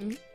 Mm.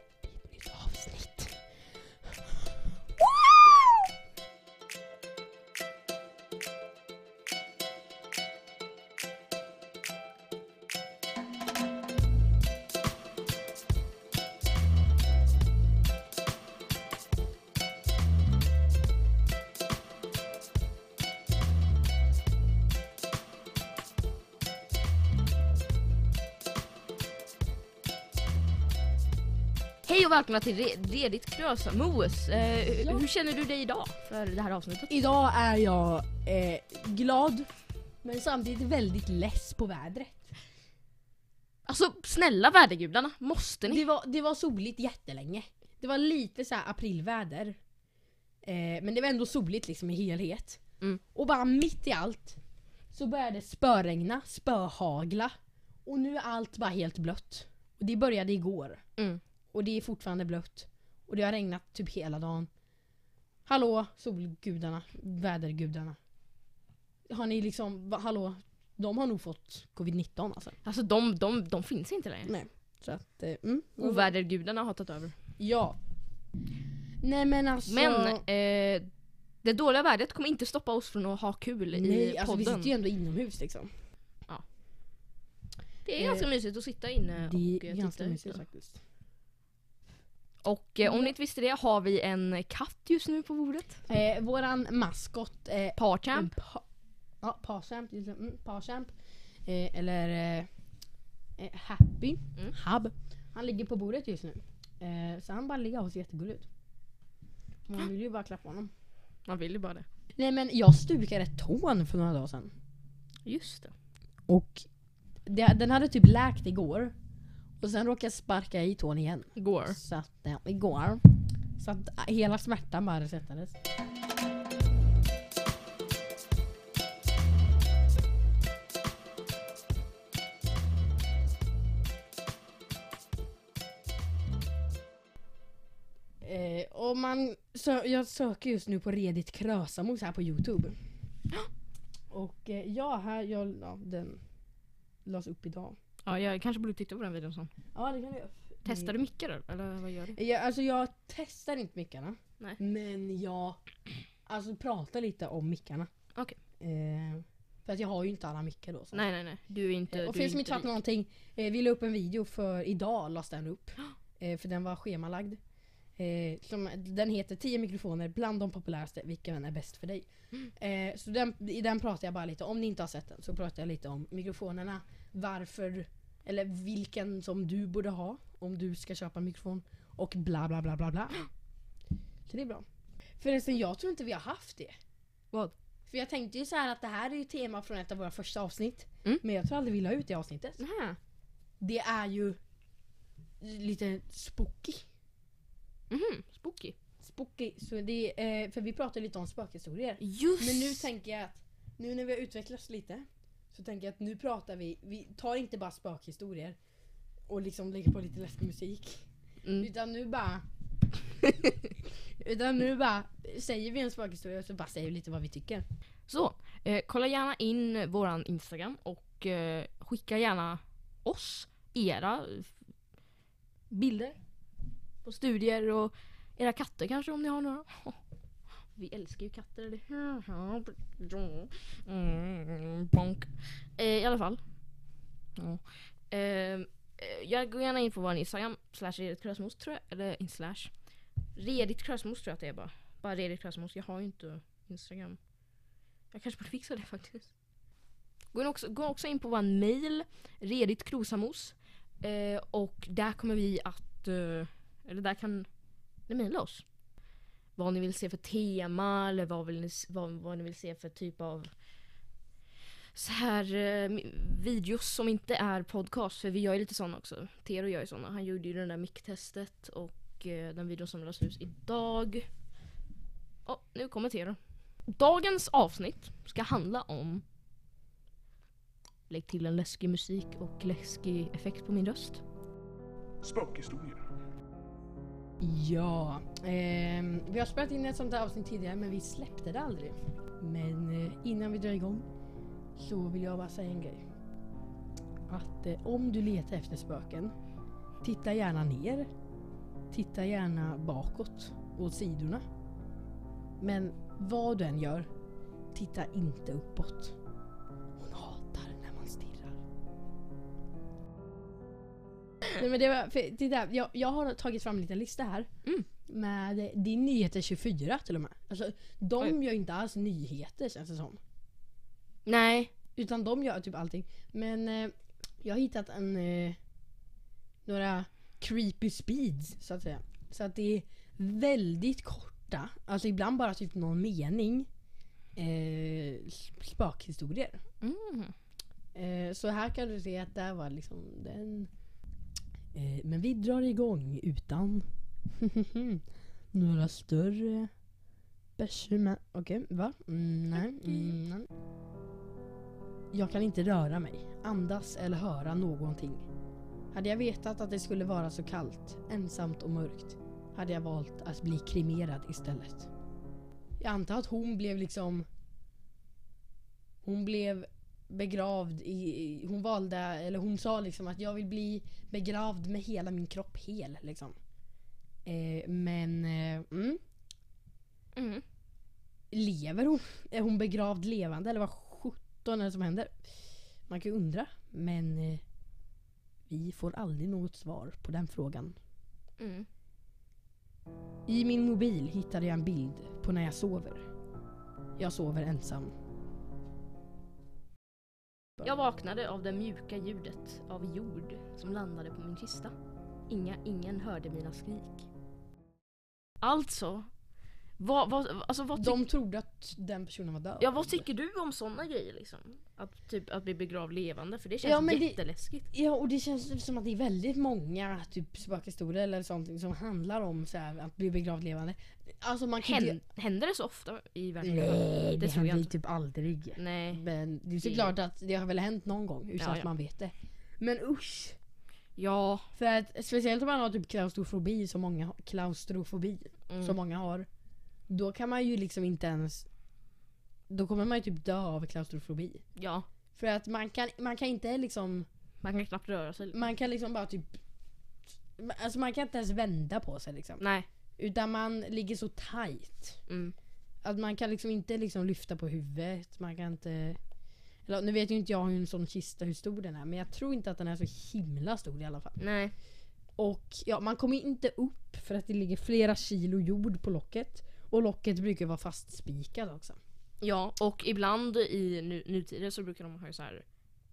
Hej och välkomna till Re- Redigt Krösa-Moes. Eh, Ja. Hur känner du dig idag för det här avsnittet? Idag är jag eh, glad men samtidigt väldigt less på vädret. Alltså snälla vädergudarna, måste ni? Det var, det var soligt jättelänge. Det var lite så här aprilväder. Eh, men det var ändå soligt liksom i helhet. Mm. Och bara mitt i allt så började det spöregna, spöhagla. Och nu är allt bara helt blött. Och det började igår. Mm. Och det är fortfarande blött. Och det har regnat typ hela dagen. Hallå solgudarna, vädergudarna. Har ni liksom, va, hallå? De har nog fått covid-19 alltså. Alltså de, de, de finns inte längre. Nej. Så att, eh, mm. Ovädergudarna har tagit över. Ja. Nej men alltså. Men eh, det dåliga vädret kommer inte stoppa oss från att ha kul nej, i alltså vi podden. sitter ju ändå inomhus liksom. Det är Eh, ganska mysigt att sitta inne och Det är eh, ganska titta mysigt faktiskt. Och eh, om ni inte visste det har vi en katt just nu på bordet. Eh, våran maskot eh, Parchamp. Pa, ja, Parchamp. Mm, Parchamp. Eh, eller eh, eh, Happy. Mm. Hub. Han ligger på bordet just nu. Eh, så han bara ligger och ser jättegullig ut. Man vill ju bara klappa honom. Man vill ju bara det. Nej men jag stukade tån för några dagar sedan. Just det. Och det, den hade typ läkt igår. Och sen råkade jag sparka i tån igen. Igår. Så att, eh, igår. Så att eh, hela smärtan bara resetades. Eh, och man, så, jag söker just nu på Redigt Krösamos här på Youtube. Och eh, ja, här, jag, ja, den lades upp idag. Ja, jag kanske borde titta på den videon sen. Ja det kan du göra. Testar du mickar? Eller vad gör du? Jag, alltså jag testar inte mickarna. Nej. Men jag alltså, pratar lite om mickarna. Okej. Eh, för att jag har ju inte alla mickar då. Så. Nej nej nej, du är inte... Eh, och för er som inte rik. fattar någonting. Eh, vi la upp en video för idag, lades den upp. Eh, för den var schemalagd. Eh, som, den heter 10 mikrofoner bland de populäraste, vilken är bäst för dig? Eh, så den, i den pratar jag bara lite, om ni inte har sett den, så pratar jag lite om mikrofonerna. Varför, eller vilken som du borde ha om du ska köpa en mikrofon. Och bla bla bla bla bla. Så det är bra. Förresten, jag tror inte vi har haft det. Vad? För jag tänkte ju så här att det här är ju tema från ett av våra första avsnitt. Mm. Men jag tror aldrig vi la ut det avsnittet. Nähä. Det är ju lite spooky. Mhm, spooky. Spooky. Så det är, eh, för vi pratade lite om spökhistorier. Just! Men nu tänker jag att nu när vi har utvecklats lite så tänker jag att nu pratar vi, vi tar inte bara spökhistorier och liksom lägger på lite läskig musik. Mm. Utan nu bara Utan nu bara säger vi en spökhistoria och så bara säger vi lite vad vi tycker. Så, eh, kolla gärna in våran Instagram och eh, skicka gärna oss era bilder på studier och era katter kanske om ni har några. Vi älskar ju katter. Eller? Mm, bonk. Eh, I alla fall. Ja. Eh, jag går gärna in på vår Instagram, slash Redigt Krösmos tror jag. Eller inte slash. Redigt Krösmos tror jag att det är bara. Bara Redigt Krösmos. Jag har ju inte Instagram. Jag kanske borde fixa det faktiskt. Gå också, gå också in på vår mail, Redigt Krosamos. Eh, och där kommer vi att, eh, eller där kan ni mejla oss. Vad ni vill se för tema eller vad, vill ni, vad, vad ni vill se för typ av så här eh, videos som inte är podcast. För vi gör ju lite sådana också. Tero gör ju sådana. Han gjorde ju det där micktestet och eh, den videon som lades ut idag. Oh, nu kommer Tero. Dagens avsnitt ska handla om Lägg till en läskig musik och läskig effekt på min röst. Spökhistorier. Ja, eh, vi har spelat in ett sånt här avsnitt tidigare men vi släppte det aldrig. Men eh, innan vi drar igång så vill jag bara säga en grej. Att eh, om du letar efter spöken, titta gärna ner titta gärna bakåt, åt sidorna. Men vad du än gör, titta inte uppåt. Nej, men det var, för, titta, jag, jag har tagit fram en liten lista här. Mm. Med din nyheter 24 till och med. Alltså, de Oj. gör inte alls nyheter känns det som. Nej. Utan de gör typ allting. Men eh, jag har hittat en, eh, några creepy speeds så att säga. Så att det är väldigt korta, alltså ibland bara typ någon mening. Eh, spökhistorier. Mm. Eh, så här kan du se att där var liksom den. Eh, men vi drar igång utan några större bekymmer. Okej, va? Mm, nej. Mm, nej. Jag kan inte röra mig, andas eller höra någonting. Hade jag vetat att det skulle vara så kallt, ensamt och mörkt hade jag valt att bli kremerad istället. Jag antar att hon blev liksom... Hon blev begravd i... Hon valde, eller hon sa liksom att jag vill bli begravd med hela min kropp hel liksom. Eh, men... Eh, mm, Mm. lever hon? Är hon begravd levande eller vad sjutton är det som händer? Man kan ju undra. Men eh, vi får aldrig något svar på den frågan. Mm. I min mobil hittade jag en bild på när jag sover. Jag sover ensam. Jag vaknade av det mjuka ljudet av jord som landade på min kista. Inga, ingen hörde mina skrik. Alltså, vad, vad, alltså vad, De trodde att den personen var död. ja, vad tycker du om såna grejer liksom? Att, typ, att bli begravd levande, för det känns Ja, men det- jätteläskigt. Ja och det känns som att det är väldigt många typ spökhistorier eller sånt som handlar om så här, att bli begravd levande. Alltså man kan Hän, inte... händer det så ofta i verkligheten? Nej, det, det tror jag händer ju inte. typ aldrig. Nej. Men det är såklart att det har väl hänt någon gång utan Ja, att ja. man vet det. Men usch! Ja. För att speciellt om man har typ klaustrofobi som många klaustrofobi Mm. som många har. Då kan man ju liksom inte ens Då kommer man ju typ dö av klaustrofobi. Ja. För att man kan, man kan inte liksom Man kan knappt röra sig. Man kan liksom bara typ Alltså man kan inte ens vända på sig liksom. Nej. Utan man ligger så tight. Mm. Att man kan liksom inte liksom lyfta på huvudet. Man kan inte... Eller, nu vet ju inte jag hur en sån kista hur stor den är. Men jag tror inte att den är så himla stor i alla fall. Nej. Och ja, man kommer inte upp för att det ligger flera kilo jord på locket. Och locket brukar vara fastspikat också. Ja, och ibland i nu, nutiden så brukar de ha så här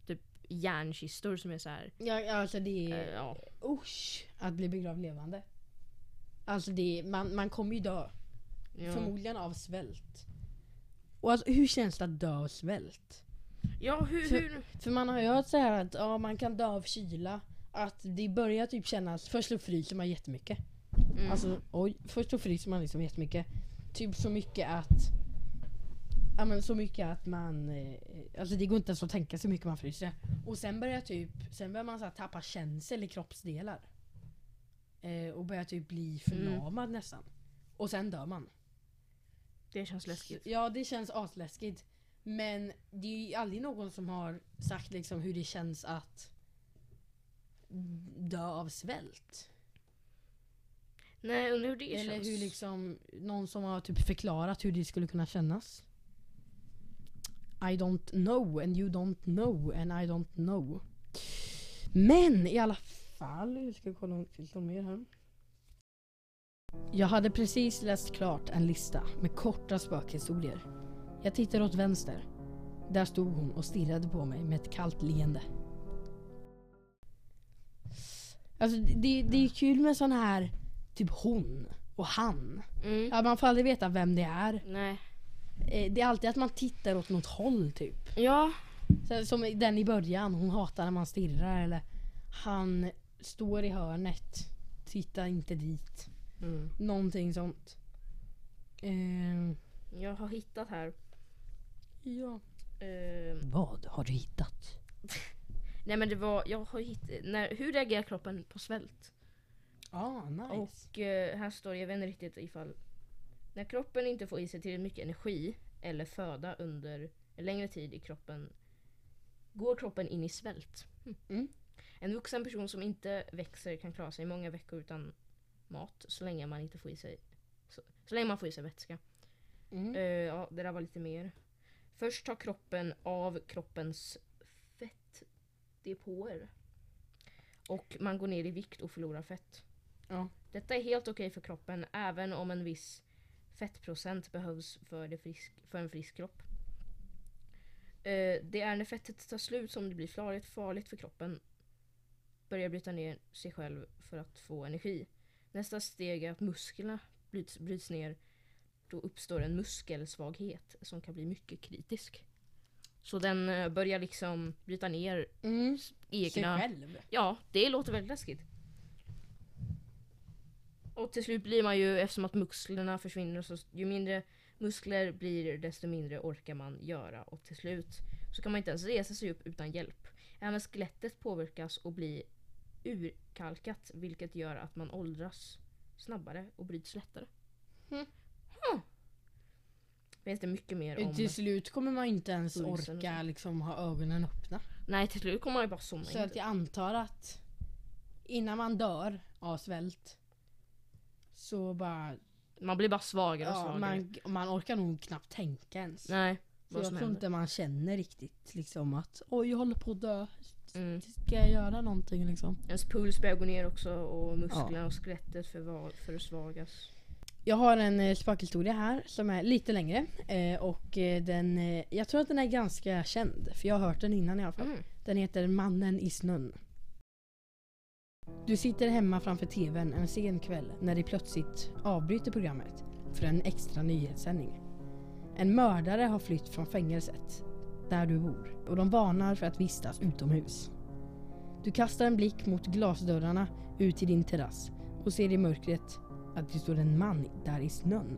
typ järnkistor som är så här. Ja, alltså det är... ja. Usch! Att bli begravd levande. Alltså det är, man, man kommer ju dö. Ja. Förmodligen av svält. Och alltså, hur känns det att dö av svält? ja, hur, För- hur? För man har ju hört så här att ja, man kan dö av kyla. Att det börjar typ kännas, först så fryser man jättemycket. Mm. Alltså oj, först så fryser man liksom jättemycket. Typ så mycket att Ja men så mycket att man, eh, alltså det går inte ens att tänka så mycket man fryser. Och sen börjar typ, sen börjar man så här tappa känsel i kroppsdelar. Eh, och börjar typ bli förlamad nästan. Och sen dör man. det känns läskigt. Ja det känns asläskigt. Men det är ju aldrig någon som har sagt liksom hur det känns att dö av svält. Nej, undrar hur det Eller känns. hur liksom, någon som har typ förklarat hur det skulle kunna kännas. I don't know and you don't know and I don't know. Men i alla fall, jag ska kolla om det finns mer här. Jag hade precis läst klart en lista med korta spökhistorier. Jag tittade åt vänster. Där stod hon och stirrade på mig med ett kallt leende. Alltså det, det är kul med sån här typ hon och han. Mm. Ja, man får aldrig veta vem det är. Nej. Eh, Det är alltid att man tittar åt något håll typ. Ja. Så, som i- den i början, hon hatar när man stirrar. Eller han står i hörnet, titta inte dit. Mm. Någonting sånt. Eh, Jag har hittat här. ja. Eh, Vad har du hittat? nej men det var, jag har hittat, när, hur reagerar kroppen på svält? Ah, nice. Och eh, här står det, jag vet inte riktigt ifall När kroppen inte får i sig tillräckligt mycket energi eller föda under en längre tid i kroppen går kroppen in i svält. Hm. Mm. En vuxen person som inte växer kan klara sig många veckor utan mat så länge man inte får i sig så, så länge man får i sig vätska. Mm. Eh, ja, det där var lite mer. Först tar kroppen av kroppens fettdepåer. Och man går ner i vikt och förlorar fett. Ja. Detta är helt okej för kroppen även om en viss fettprocent behövs för, frisk, för en frisk kropp. Eh, det är när fettet tar slut som det blir farligt, farligt för kroppen. Börjar bryta ner sig själv för att få energi. Nästa steg är att musklerna bryts, bryts ner. Då uppstår en muskelsvaghet som kan bli mycket kritisk. Så den eh, börjar liksom bryta ner Mm. Sig egna... själv. Ja, det låter väldigt läskigt. Och till slut blir man ju, eftersom att musklerna försvinner, så ju mindre muskler blir desto mindre orkar man göra. Och till slut så kan man inte ens resa sig upp utan hjälp. Även skelettet påverkas och blir urkalkat vilket gör att man åldras snabbare och bryts lättare. Mm. Huh. Finns det mycket mer om... Till slut kommer man inte ens orka liksom ha ögonen öppna. Nej till slut kommer man ju bara somna Så in. att jag antar att innan man dör av svält så bara... Man blir bara svagare och Ja, svagare. man, man orkar nog knappt tänka ens. Nej, Så vad jag som tror händer. inte man känner riktigt liksom att oj jag håller på att dö. Mm. Ska jag göra någonting liksom? Ens puls börjar gå ner också och musklerna och skelettet förva- försvagas. Jag har en eh, spökhistoria här som är lite längre. Eh, och eh, den, eh, jag tror att den är ganska känd. För jag har hört den innan i alla fall. Mm. Den heter Mannen i snön. Du sitter hemma framför TVn en sen kväll när de plötsligt avbryter programmet för en extra nyhetssändning. En mördare har flytt från fängelset där du bor och de varnar för att vistas utomhus. Du kastar en blick mot glasdörrarna ut till din terrass och ser i mörkret att det står en man där i snön.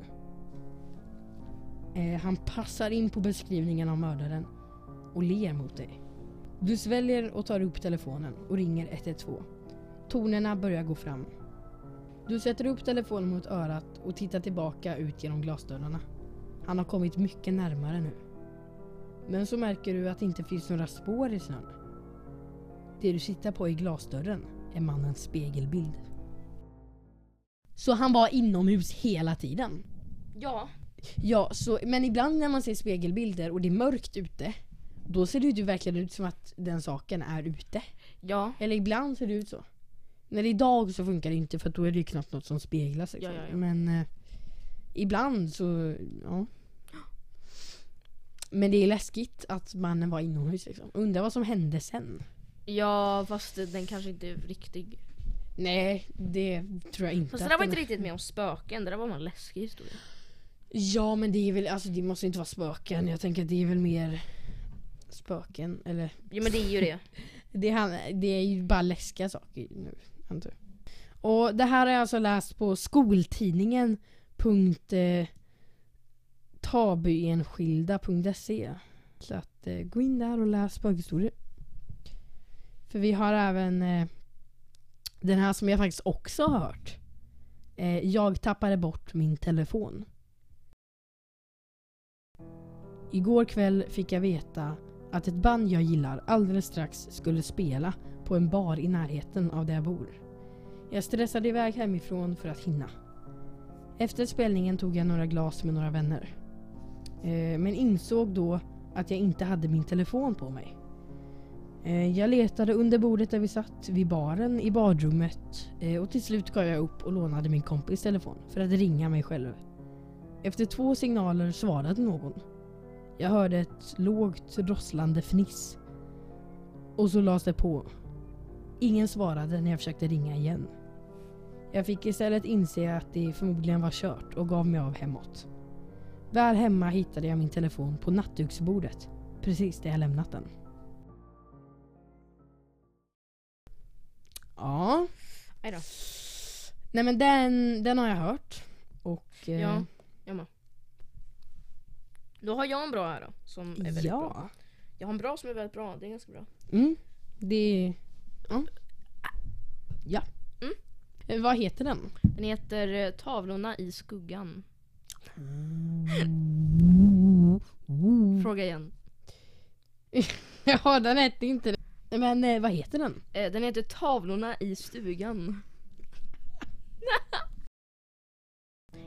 Eh, han passar in på beskrivningen av mördaren och ler mot dig. Du sväljer och tar upp telefonen och ringer 112. Tonerna börjar gå fram. Du sätter upp telefonen mot örat och tittar tillbaka ut genom glasdörrarna. Han har kommit mycket närmare nu. Men så märker du att det inte finns några spår i snön. Det du sitter på i glasdörren är mannens spegelbild. Så han var inomhus hela tiden? Ja, Ja, så, men ibland när man ser spegelbilder och det är mörkt ute då ser det ju verkligen ut som att den saken är ute. ja, Eller ibland ser det ut så. När det är dag så funkar det inte för då är det ju knappt något som speglas. Liksom. Ja, ja, ja. Men eh, ibland så, ja. Men det är läskigt att mannen var inomhus liksom. Undrar vad som hände sen. ja fast den kanske inte är riktig. Nej, det tror jag inte. Fast det där var inte riktigt med om spöken, det där var en läskig historia. Ja men det är väl, alltså det måste inte vara spöken. Jag tänker att det är väl mer spöken. Eller Jo men det är ju det. Det, han- det är ju bara läskiga saker nu antar. Och det här har jag alltså läst på skoltidningen. Eh, Så att eh, gå in där och läs spökhistorier. För vi har även eh, den här som jag faktiskt också har hört. Eh, jag tappade bort min telefon. Igår kväll fick jag veta att ett band jag gillar alldeles strax skulle spela på en bar i närheten av där jag bor. Jag stressade iväg hemifrån för att hinna. Efter spelningen tog jag några glas med några vänner. Eh, men insåg då att jag inte hade min telefon på mig. Eh, jag letade under bordet där vi satt, vid baren, i badrummet eh, och till slut gav jag upp och lånade min kompis telefon för att ringa mig själv. Efter två signaler svarade någon. Jag hörde ett lågt rosslande fniss. Och så lades det på. Ingen svarade när jag försökte ringa igen. Jag fick istället inse att det förmodligen var kört och gav mig av hemåt. Väl hemma hittade jag min telefon på nattduksbordet. Precis där jag lämnat den. Ja. Nej då. Nej men den, den har jag hört. Och... eh, Ja, jag med. Då har jag en bra här då, som är väldigt bra. ja. Jag har en bra som är väldigt bra, det är ganska bra. Mm. Det... Ja. Ja. Mm. Eh, Vad heter den? Den heter eh, Tavlorna i skuggan. Fråga igen. Ja, den hette inte det. Men eh, vad heter den? Eh, Den heter Tavlorna i stugan.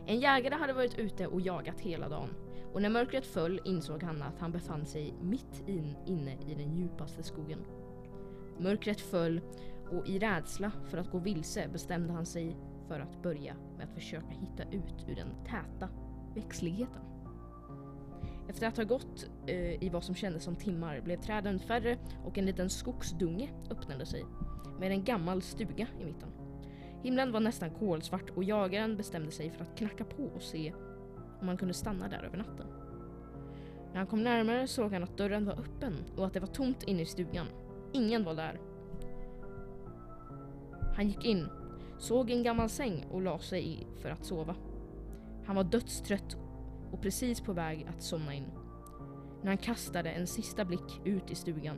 En jägare hade varit ute och jagat hela dagen och när mörkret föll insåg han att han befann sig mitt in, inne i den djupaste skogen. Mörkret föll och i rädsla för att gå vilse bestämde han sig för att börja med att försöka hitta ut ur den täta växtligheten. Efter att ha gått eh, i vad som kändes som timmar blev träden färre och en liten skogsdunge öppnade sig med en gammal stuga i mitten. Himlen var nästan kolsvart och jagaren bestämde sig för att knacka på och se om han kunde stanna där över natten. När han kom närmare såg han att dörren var öppen och att det var tomt inne i stugan. Ingen var där. Han gick in, såg en gammal säng och la sig i för att sova. Han var dödstrött och precis på väg att somna in. När han kastade en sista blick ut i stugan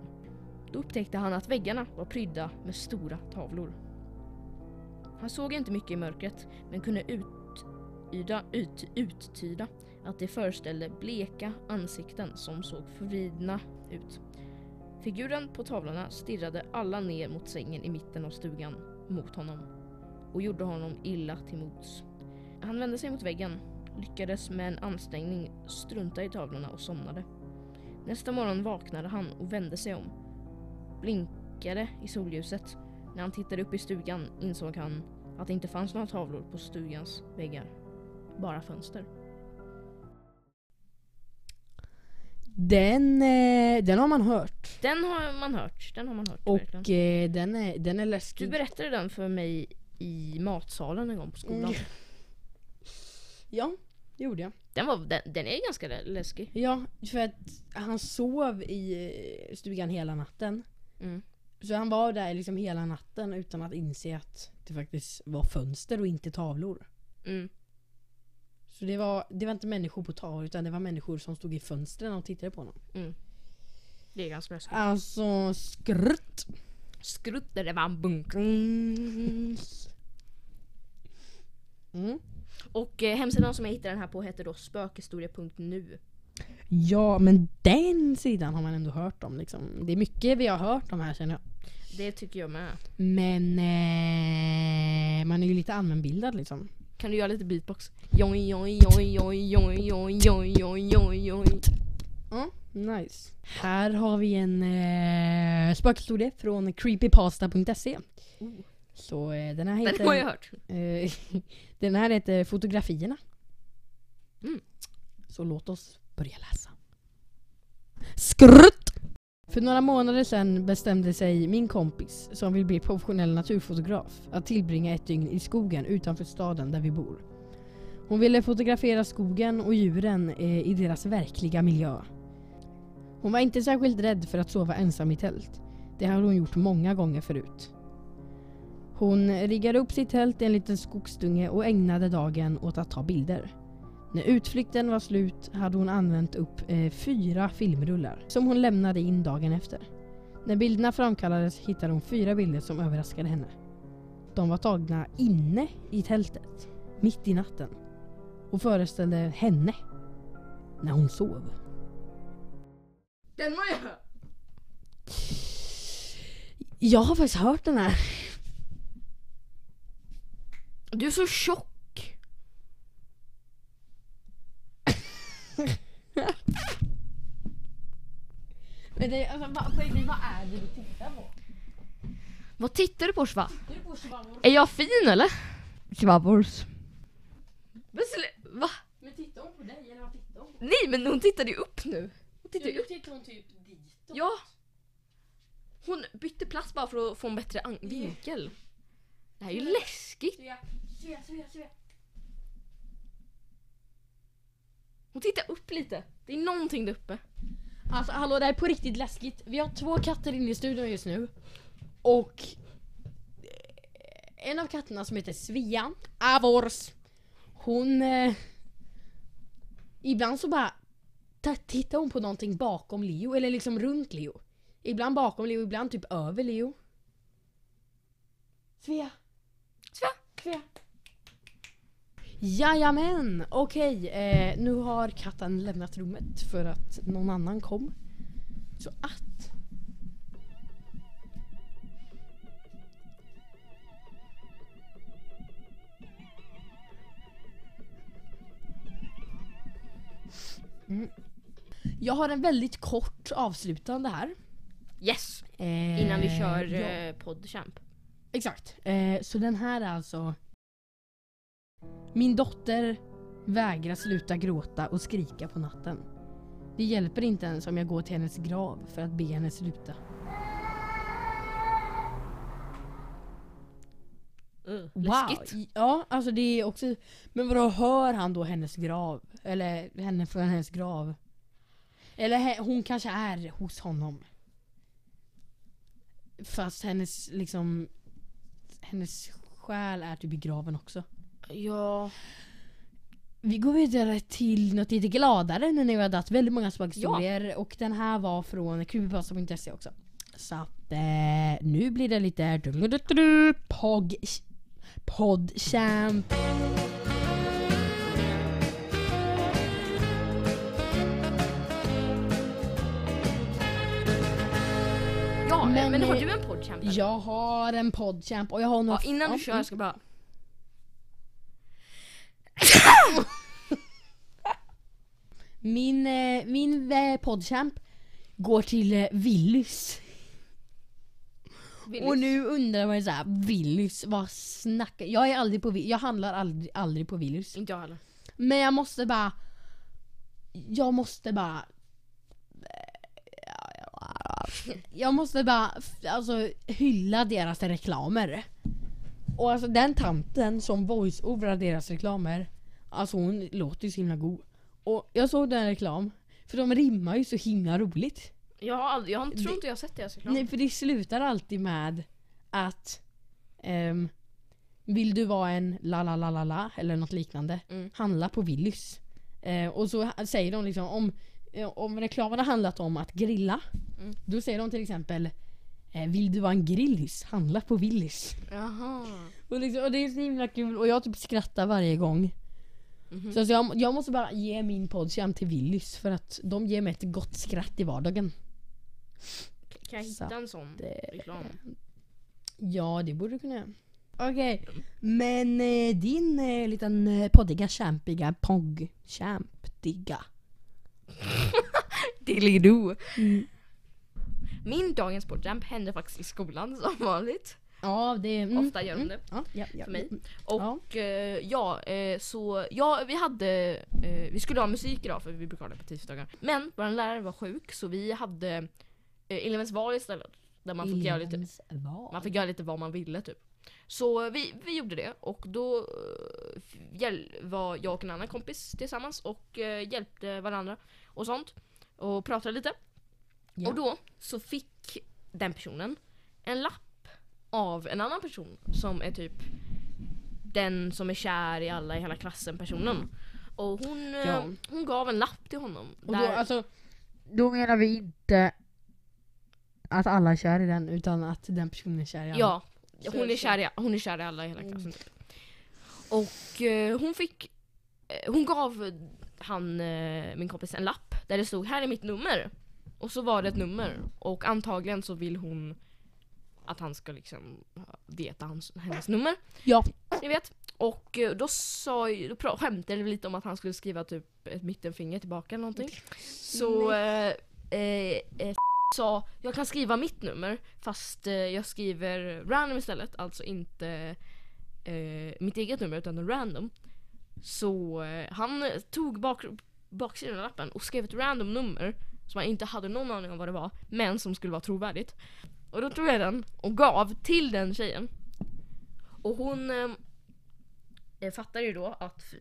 då upptäckte han att väggarna var prydda med stora tavlor. Han såg inte mycket i mörkret men kunde utyda, ut, uttyda att det föreställde bleka ansikten som såg förvridna ut. Figuren på tavlorna stirrade alla ner mot sängen i mitten av stugan mot honom och gjorde honom illa till mods. Han vände sig mot väggen, lyckades med en ansträngning strunta i tavlorna och somnade. Nästa morgon vaknade han och vände sig om. Blinkade i solljuset. När han tittade upp i stugan insåg han att det inte fanns några tavlor på stugans väggar. Bara fönster. Den, eh, den har man hört. Den har man hört. Den har man hört Och verkligen. eh, den, är, den är Du läskig. berättade den för mig i matsalen en gång på skolan. Mm. Ja, det gjorde jag. Den, var, den, den är ganska lä- läskig. Ja, för att han sov i eh, stugan hela natten. Mm. Så han var där liksom hela natten utan att inse att det faktiskt var fönster och inte tavlor. Mm. Så det var, det var inte människor på tavlor utan det var människor som stod i fönstren och tittade på honom. Mm. Det är ganska läskigt. Alltså skrutt. Skrutt där det var en bunk. Mm. Och eh, hemsidan som jag hittade den här på heter då spökhistoria.nu. Ja, men den sidan har man ändå hört om. Liksom. Det är mycket vi har hört om här känner jag. Det tycker jag med. Men eh, man är ju lite allmänbildad liksom. Kan du göra lite beatbox? Joj, joj, joj, joj, joj, joj, joj, joj, joj, joj. Ja, nice. Här har vi en eh, spökhistoria från creepypasta.se. Oh. Så eh, den här Den heter... har jag hört. Eh, den här heter Fotografierna. Mm. Så låt oss börja läsa. Skrutt! För några månader sedan bestämde sig min kompis, som vill bli professionell naturfotograf, att tillbringa ett dygn i skogen utanför staden där vi bor. Hon ville fotografera skogen och djuren eh, i deras verkliga miljö. Hon var inte särskilt rädd för att sova ensam i tält. Det hade hon gjort många gånger förut. Hon riggade upp sitt tält i en liten skogsdunge och ägnade dagen åt att ta bilder. När utflykten var slut hade hon använt upp eh, fyra filmrullar som hon lämnade in dagen efter. När bilderna framkallades hittade hon fyra bilder som överraskade henne. De var tagna inne i tältet, mitt i natten och föreställde henne när hon sov. Den har jag. Jag har faktiskt hört den här. Du är så tjock. Men det, alltså, vad, på riktigt, vad är det du tittar på? Vad tittar du på Schwa? Du på Schwabor. Är jag fin eller? Schwabors. Men sl- va? Men tittar hon på dig eller vad tittar hon på? Nej men hon tittade ju upp nu. Hon tittade ju upp. tittar hon typ ditåt. Ja. Hon bytte plats bara för att få en bättre an- vinkel. Det här är ju läskigt. Svea, Svea, Svea, Svea. Hon tittar upp lite. Det är någonting där uppe. Alltså hallå det här är på riktigt läskigt. Vi har två katter inne i studion just nu. Och eh, en av katterna som heter Svea, Avors. Hon... Eh, ibland så bara ta- tittar hon på någonting bakom Leo, eller liksom runt Leo. Ibland bakom Leo, ibland typ över Leo. Svea! Svea! Svea! Jajamän! Okej, eh, nu har katten lämnat rummet för att någon annan kom. Så att... Jag har en väldigt kort avslutande här. Yes! Eh, Innan vi kör ja. eh, poddchamp. Exakt. Eh, så den här är alltså... Min dotter vägrar sluta gråta och skrika på natten. Det hjälper inte ens om jag går till hennes grav för att be henne sluta. Uh, Wow! Läskigt. Ja, alltså det är också... Men vadå, hör han då hennes grav? Eller henne från hennes grav? Eller he, hon kanske är hos honom. Fast hennes liksom... Hennes själ är typ i graven också. Ja. Vi går vidare till något lite gladare nu när vi har dragit väldigt många spökhistorier och den här var från creepypasta.se också. Så att eh, nu blir det lite pog, podchamp. Ja, Men, men, har eh, du en poddchamp? eller? Jag har en podchamp och jag har Ja, något... innan du ja, kör jag ska bara... Min, eh, min eh, podchamp går till eh, Willys. Och nu undrar man ju såhär, Willys, vad snackar Jag är aldrig på Willys, jag handlar aldrig, aldrig på Willys. Inte jag heller. Men jag måste bara... Jag måste bara... Jag måste bara alltså, hylla deras reklamer. Och alltså den tanten som voice-overar deras reklamer, alltså hon låter ju så himla god. Och jag såg den reklam, för de rimmar ju så himla roligt. Jag har aldrig, jag tror inte jag har sett deras reklam. Nej för det slutar alltid med att ehm, Vill du vara en la la la la la eller något liknande Mm. Handla på Willys eh, Och så ha- säger de liksom om, eh, om reklamen har handlat om att grilla Mm. Då säger de till exempel eh, Vill du vara en grillis? Handla på Willys Jaha. och, liksom, och det är så himla kul och jag typ skrattar varje gång Mhm. Så alltså jag, jag måste bara ge min poddskärm till Willys för att de ger mig ett gott skratt i vardagen Kan jag hitta Så en sån det- reklam? Ja, det borde du kunna göra. Okej, men eh, din eh, liten eh, poddiga, kämpiga, pogg, kämpdiga. Dillidoo. Min dagens poddchamp hände faktiskt i skolan som vanligt. Ja, det... Mm, Ofta gör de mm, det. Ja, ja, ja. För mig. mm, Och eh, ja, eh, så ja, vi hade, eh, vi skulle ha musik idag för vi brukar ha det på tisdagar. Men vår lärare var sjuk så vi hade eh, Elevens val istället. Där man fick, göra lite, Elevens val. man fick göra lite vad man ville typ. Så vi, vi gjorde det och då eh, hjäl- var jag och en annan kompis tillsammans och eh, hjälpte varandra och sånt. Och pratade lite. Ja. Och då så fick den personen en lapp av en annan person som är typ den som är kär i alla i hela klassen personen. Och hon, eh, Ja. hon gav en lapp till honom. Och då, där, alltså, då menar vi inte att alla är kär i den, utan att den personen är kär i alla. ja, hon är, kär i, hon är kär i alla i hela Mm. klassen. Typ. Och eh, hon fick, eh, hon gav han, eh, min kompis en lapp där det stod här är mitt nummer. Och så var det ett nummer och antagligen så vill hon att han ska liksom veta hans, hennes nummer. Ja. Ni vet. Och eh, då sa ju- då pra- skämtade vi lite om att han skulle skriva typ ett mittenfinger tillbaka eller någonting. Så eh, eh, eh, sa jag kan skriva mitt nummer fast eh, jag skriver random istället. Alltså inte eh, mitt eget nummer utan random. Så eh, han tog bak, baksidan av lappen och skrev ett random nummer som han inte hade någon aning om vad det var men som skulle vara trovärdigt. Och då tog jag den och gav till den tjejen. Och hon eh, fattade ju då att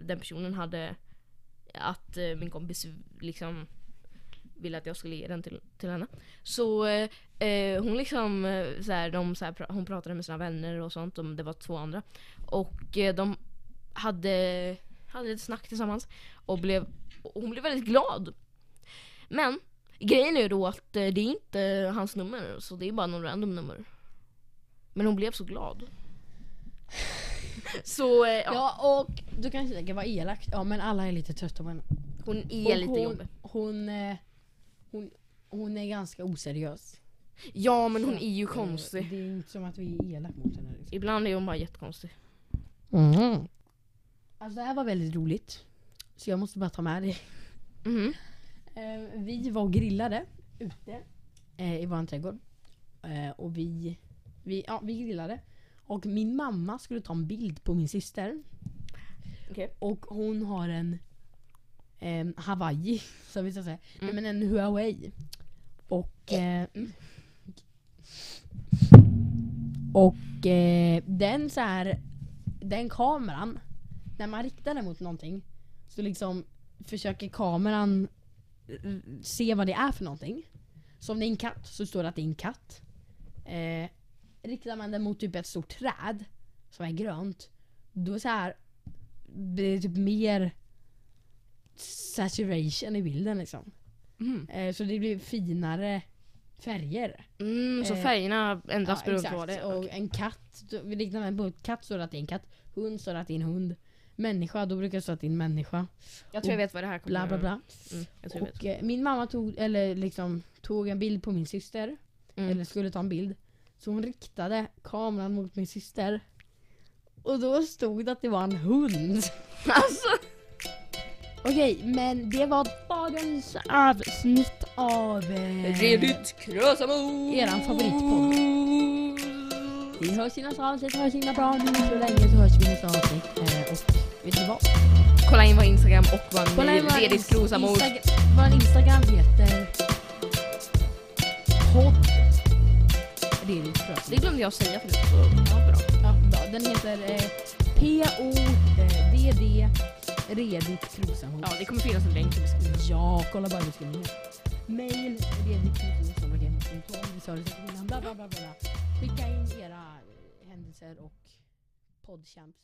den personen hade att eh, min kompis liksom ville att jag skulle ge den till, till henne. Så eh, eh hon liksom, eh, så här, de, så här, pra- hon pratade med sina vänner och sånt, de, det var två andra. Och eh, de hade, hade lite snack tillsammans och, blev, och hon blev väldigt glad. Men grejen är då att eh, det är inte hans nummer, så det är bara någon random nummer. Men hon blev så glad. Så eh, ja, Ja, och du kanske tänker vad elakt. Ja, men alla är lite trötta på henne. hon är Och lite hon, jobbig. hon, eh, hon, hon är ganska oseriös. Ja men hon är ju eh, konstig. Det är inte som att vi är elaka mot henne. Liksom. Ibland är hon bara jättekonstig. Mm. Alltså det här var väldigt roligt. Så jag måste bara ta med det. Mhm. Eh, vi var grillade ute eh, i vår trädgård. Eh, och vi, vi, ja, vi grillade. Och min mamma skulle ta en bild på min syster. Okej. Och hon har en eh, Hawaii, så vi ska säga. Nej, Mm. men en Huawei. Och eh, och eh, den så här den kameran, när man riktar den mot någonting så liksom försöker kameran se vad det är för någonting. Så om det är en katt så står det att det är en katt. Eh, riktar man den mot typ ett stort träd som är grönt, då så här blir det typ mer saturation i bilden liksom. Mhm. Eh, så det blir finare färger. Mm, så Eh, färgerna ändras Ja, beroende exakt. på det är. Och en katt, riktar den på katt står det att det är en katt. Hund står det att det är en hund. Människa, då brukar det stå att det är en människa. Jag tror jag vet vad det här kommer Bla bla bla. Mm, jag tror jag vet. Och eh, min mamma tog, eller liksom, tog en bild på min syster. Mm. Eller skulle ta en bild. Så hon riktade kameran mot min syster. Och då stod det att det var en hund. Alltså! Okej, men det var dagens avsnitt av... Eh, Redigt krösamo! Eran favoritpodd. Vi hörs i nästa avsnitt, så himla bra nu så länge så hörs vi i nästa avsnitt. Eh, och vet ni vad? Kolla in vår Instagram och vår Kolla in mail, vår Redigt krosamo. Instagram, vår Instagram heter podd Det Krösamo. glömde jag säga förut så ja, bra. Ja, bra. Den heter eh, P-O-D-D Redigt Krosamo. Ja, det kommer finnas en länk i beskrivningen. Ja, kolla bara i beskrivningen. Mail reditkrosamo.com Vi sa det säkert innan. Bla bla bla bla. Skicka in era händelser och poddchamps.